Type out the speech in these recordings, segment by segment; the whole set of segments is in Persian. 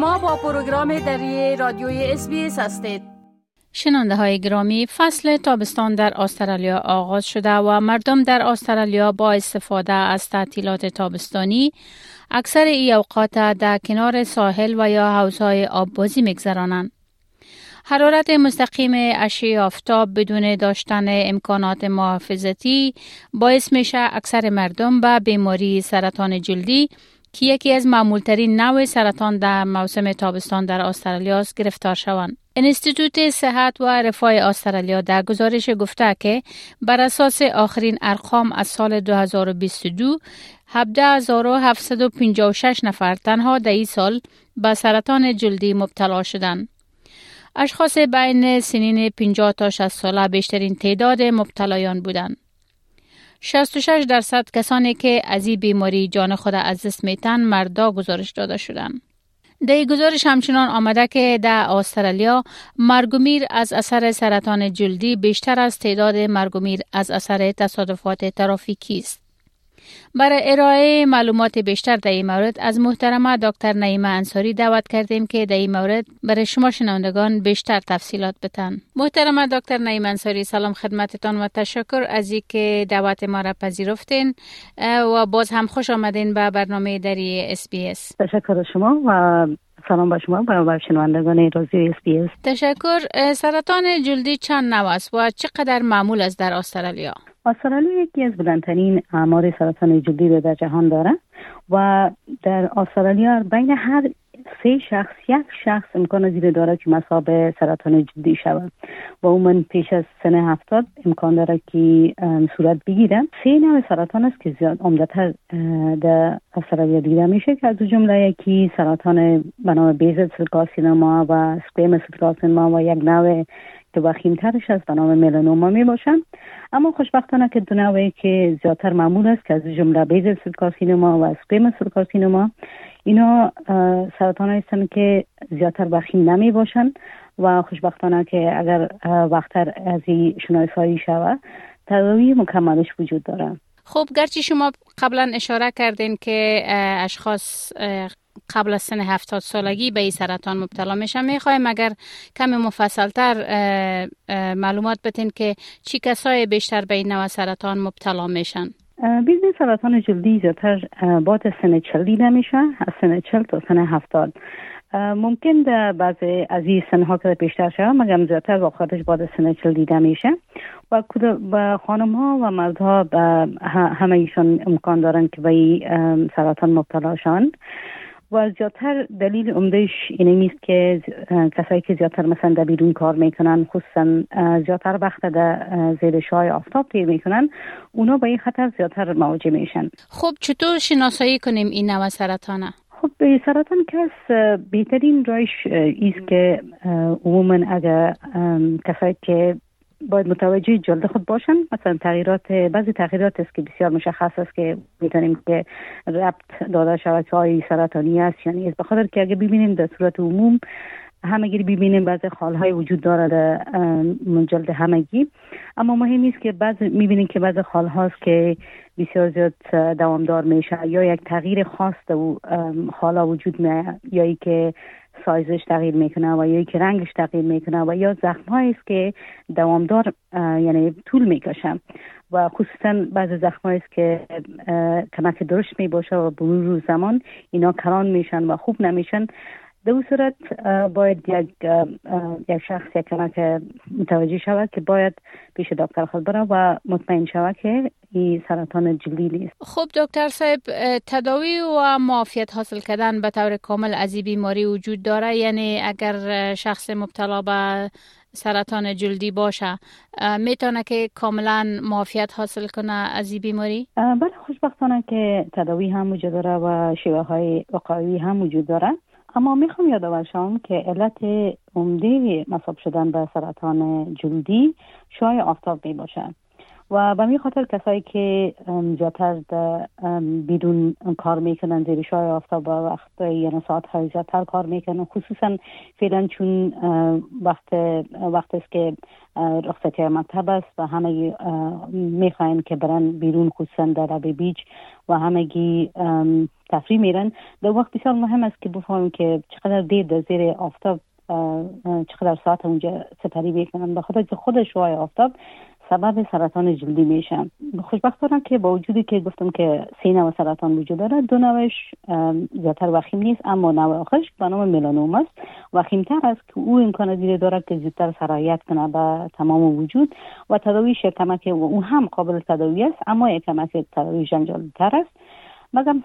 شما با پروگرام دری رادیوی اس هستید شنانده های گرامی فصل تابستان در استرالیا آغاز شده و مردم در استرالیا با استفاده از تعطیلات تابستانی اکثر ای اوقات در کنار ساحل و یا حوزهای آببازی میگذرانند. حرارت مستقیم اشعه آفتاب بدون داشتن امکانات محافظتی باعث میشه اکثر مردم به بیماری سرطان جلدی که یکی از معمولترین نوع سرطان در موسم تابستان در استرالیا گرفتار شوند. انستیتوت صحت و رفاه استرالیا در گزارش گفته که بر اساس آخرین ارقام از سال 2022 17756 نفر تنها در این سال به سرطان جلدی مبتلا شدند. اشخاص بین سنین 50 تا 60 ساله بیشترین تعداد مبتلایان بودند. 66 درصد کسانی که از این بیماری جان خود از دست میتن مردا گزارش داده شدند. در گزارش همچنان آمده که در استرالیا مرگومیر از اثر سرطان جلدی بیشتر از تعداد مرگومیر از اثر تصادفات ترافیکی است. برای ارائه معلومات بیشتر در این مورد از محترمه دکتر نعیمه انصاری دعوت کردیم که در این مورد برای شما شنوندگان بیشتر تفصیلات بتن. محترمه دکتر نعیمه انصاری سلام خدمتتان و تشکر از اینکه دعوت ما را پذیرفتین و باز هم خوش آمدین به برنامه دری اس بی تشکر شما و سلام با شما و شنوندگان رادیو اس تشکر. سرطان جلدی چند نوع است و چقدر معمول است در استرالیا؟ استرالیا یکی از بلندترین آمار سرطان جلدی رو در جهان داره و در استرالیا بین هر سه شخص یک شخص امکان داره که مصاب سرطان جلدی شود. و من پیش از سن هفتاد امکان داره که صورت بگیره. سه نوع سرطان است که زیاد عمدتر در استرالیا دیده میشه که از جمله یکی سرطان بنام بیزل سل کارسینوما و سکویم سل کارسینوما و یک نوع وخیمترش از به نام ملانوما می باشن اما خوشبختانه که دو نوعی که زیادتر معمول است که از جمله بیزل سل کارسینوما و سکویم سل کارسینوما اینا سرطان هستن که زیادتر وخیم نمی باشن و خوشبختانه که اگر وقتتر از این شناسایی شود تداوی مکملش وجود داره. خب گرچه شما قبلا اشاره کردین که اشخاص قبل از سن هفتاد سالگی به این سرطان مبتلا میشن می‌خوایم اگر کمی مفصلتر معلومات بتین که چی کسای بیشتر به این نوع سرطان مبتلا میشن. ببینید سرطان جلدی زیادتر بعد سن چل دیده میشه از سن چل تا سن هفتاد. ممکن در بعضی از این سنها که بیشتر شد مگر زیادتر واقعاتش بعد سن چل دیده میشه. و خانم ها و مردها همه ایشان امکان دارن که به سرطان مبتلا شوند. و زیادتر دلیل عمدهش اینه نیست که کسایی که زیادتر مثلا در بیرون کار می‌کنن خصوصا زیادتر وقت در زیر شای آفتاب تیر می‌کنن اونا با این خطر زیادتر مواجه میشن خب چطور شناسایی کنیم این نوع سرطانه؟ خب به سرطان کس بهترین رایش ایست که عموما اگر کسایی که باید متوجه جلد خود باشن. مثلا تغییرات بعضی تغییرات است که بسیار مشخص است که می‌تونیم که ربط داده شود که آیا سرطانی است یا نیست. بخاطر که اگه ببینیم در صورت عموم همگی ببینیم بعضی خالهای وجود داره در جلد همگی. اما مهم نیست که بعض می‌بینیم که بعض خال هاست که بسیار زیاد دوامدار میشه یا یک تغییر خاص در خالا وجود می یا ای که سایزش تغییر می‌کنه و یا که رنگش تغییر می‌کنه و یا زخم است که دوامدار یعنی طول می‌کشه و خصوصا بعض زخم است که کمک درشت می باشه و به روز زمان اینا کران میشن و خوب نمیشن. در اون صورت باید یک, یک شخص یک کمک متوجه شود که باید پیش دکتر خود بره و مطمئن شود که این سرطان جلدی نیست. خب دکتر صاحب تداوی و معافیت حاصل کردن به طور کامل از این بیماری وجود داره؟ یعنی اگر شخص مبتلا به سرطان جلدی باشه می‌تونه که کاملا معافیت حاصل کنه از این بیماری؟ بله خوشبختانه که تداوی هم وجود داره و شیوه های وقایوی هم وجود داره. اما می‌خوام یادآور شم که علت عمده مصاب شدن به سرطان جلدی شای آفتاب می باشه و به می خاطر کسایی که زیادتر بیرون کار می‌کنن زیر شای آفتاب و وقت یعنی ساعت های زیادتر کار می‌کنن خصوصا فعلا چون وقت وقت است که رخصتی مکتب است و همه می‌خواین که برن بیرون خصوصا در لب بیچ و همگی تفریح میرن. در وقت بسیار مهم است که بفهمیم که چقدر دیر در زیر آفتاب چقدر ساعت اونجا سپری می‌کنن. به خاطر که خود آفتاب سبب سرطان جلدی میشن خوشبختانه که با وجودی که گفتم که سه نوع سرطان وجود داره دو نوعش زیادتر وخیم نیست اما نوع آخرش به نام ملانوم است. وخیمتر است که او امکان دیده داره که زودتر سرایت کنه به تمام وجود و تداویش کمک و اون هم قابل تداوی است اما یک کمک تداوی جنجالی تر است. مگم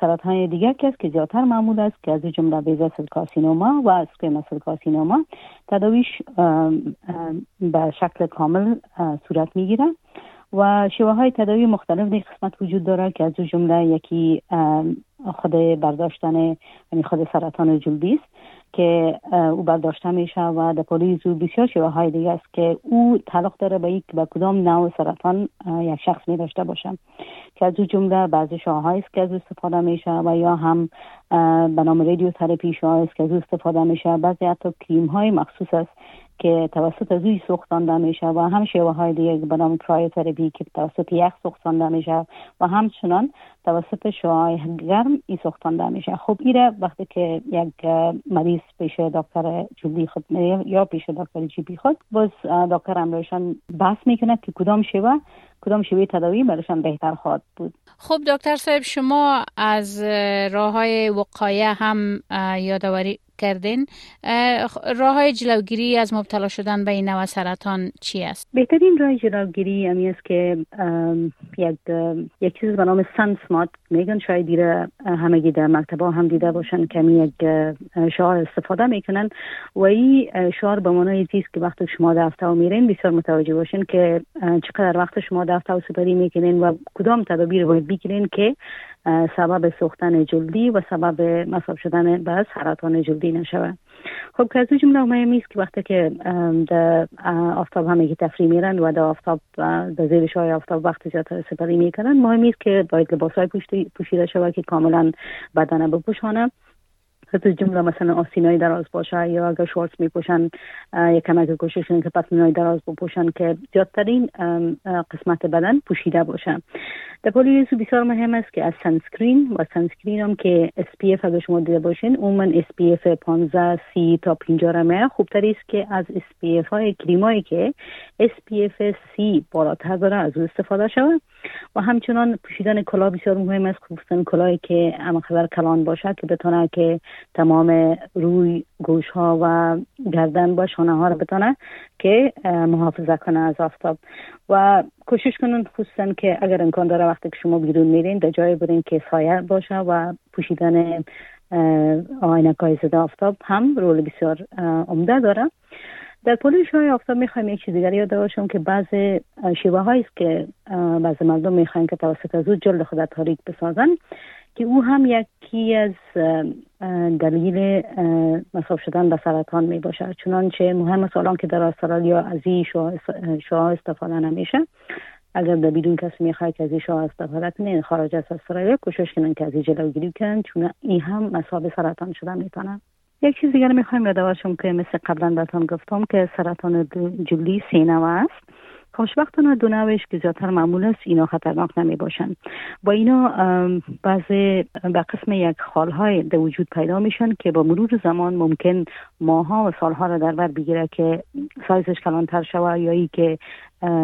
سرطان دیگر که است که زیادتر معمول است که از جمله بیزا سل کارسینوما و اسکویما سل کارسینوما تداویش به شکل کامل صورت می‌گیره و شیوه های تداوی مختلف در قسمت وجود داره که از جمله یکی خود برداشتن یعنی خود سرطان جلدی است. که او برداشته میشه و در پولیس او بسیار شیوه های دیگه است که او تعلق داره به یک به کدام نوع سرطان یک شخص می داشته باشه. که از او جمله بعضی شاه است که از استفاده میشه و یا هم به نام رادیو تراپی است که از استفاده میشه. بعضی حتی کریم های مخصوص است که توسط روی سوختانده میشه و هم شیوه های دیگه به نام که توسط یخ سوختانده میشه و همچنان توسط شعاع گرم ای سوختانده میشه. خب ایره وقتی که یک مریض پیش دکتر جلدی خود یا پیش دکتر جیبی خود باز دکتر امروشان بحث می‌کنه که کدام شیوه کدام شیوه تداوی برایشان بهتر خواهد بود. خب دکتر صاحب شما از راه های وقایه هم یادآوری کردین. راه های جلوگیری از مبتلا شدن به این نوع سرطان چی است؟ بهترین راه جلوگیری همی است که یک یک چیز به نام سن میگن. شاید دیره همگی در مکتبا هم دیده باشن کمی یک شعار استفاده می‌کنن. و این شعار به معنای که وقتی شما دفتر میرین بسیار متوجه باشین که چقدر وقت شما دفتر و سپری می‌کنین و کدام تدابیر باید بگیرین که سبب سوختن جلدی و سبب مصاب شدن به سرطان جلدی نشود. خب که از جمله مهم است که وقتی که در آفتاب همگی تفریح میرن و در آفتاب در زیر شای آفتاب وقت زیادتر سپری می‌کنن مهم است که باید لباس های پوشیده شود که کاملا بدن بپوشانه. حتی جمله مثلا آسینای دراز باشه یا اگر شورت میپوشن یک کمک کوشش که پتنای دراز بپوشن که زیادترین قسمت بدن پوشیده باشه. در پولیس بسیار مهم است که از سنسکرین و سنسکرین هم که SPF اگر شما دیده باشین عموما SPF 15 30 تا 50 رمه خوبتر است که از SPF های کریمایی که SPF 30 بالاتر داره از او استفاده شود و همچنان پوشیدن کلاه بسیار مهم است خصوصا کلاهی که امخبر کلان باشه که بتونه که تمام روی گوش ها و گردن با شانه ها رو بتونه که محافظه کنه از آفتاب. و کوشش کنن خصوصا که اگر امکان داره وقتی که شما بیرون میرین در جای برین که سایه باشه و پوشیدن آینک های زده آفتاب هم رول بسیار عمده داره در پولیش های آفتاب می‌خوایم یک چیز دیگر یاد باشم که بعض شیوه هایی است که بعض مردم می‌خواین که توسط از او جلد خود تاریک بسازن که او هم یکی از دلیل مصاب شدن به سرطان می باشد چنانچه مهم سالان که در استرالیا از این شعا استفاده نمیشه. اگر در بیرون کسی می‌خواد که از این شعا استفاده کنه خارج از استرالیا کوشش کنن که از این جلوگیری کنن چون این هم مصاب سرطان شدن می‌تونن یک چیز دیگر می‌خوایم یادآور که مثل قبلا بهتون گفتم که سرطان جلدی سینه است. خوشبختانه دو نوش که زیادتر معمول است اینا خطرناک نمی باشند با اینا بعضی به قسم یک خالهای در وجود پیدا میشن که با مرور زمان ممکن ماها و سالها را در بر بگیره که سایزش کلانتر شوه یا ای که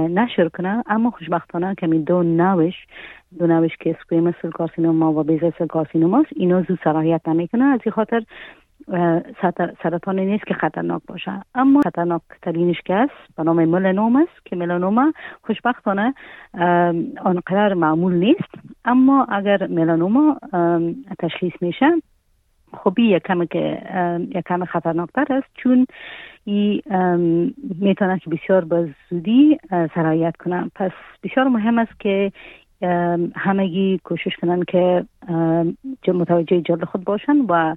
نشر کنه. اما خوشبختانه کمی دو نوش دو نوش که سکویمس کارسینوما و بیزس کارسینوما اینا زود سراحیت نمی‌کنه. از این خاطر سرطان نیست که خطرناک باشه. اما خطرناک ترینش که است به نام ملانوم است که ملانوما خوشبختانه آنقدر معمول نیست. اما اگر ملانوما تشخیص میشه خب یک کم که یک کم خطرناکتر است. چون ای می‌تونه که بسیار به زودی سرایت کنه. پس بسیار مهم است که همگی کوشش کنن که متوجه جلد خود باشن و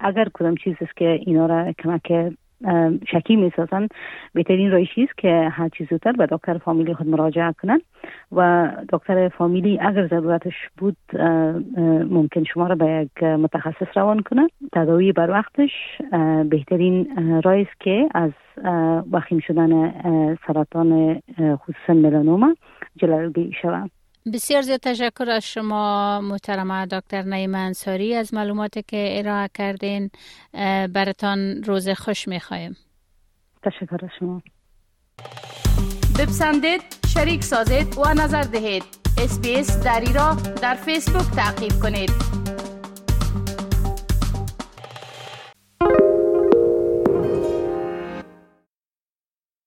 اگر کدام چیز است که اینا را کمک شکی می‌سازن بهترین روشی است که هر چیز زودتر به دکتر فامیلی خود مراجعه کنن و دکتر فامیلی اگر ضرورتش بود ممکن شما را به یک متخصص روان کنه. تداوی بر وقتش بهترین رای است که از وخیم شدن سرطان خصوصا ملانوما جلوگیری شود بسیار زیاد تشکر از شما محترم دکتر نعیم انصاری از معلوماتی که ارائه کردین. براتان روز خوش می‌خوایم. تشکر از شما. بپسندید شریک سازید و نظر دهید. اسپیس دری را در فیسبوک تعقیب کنید.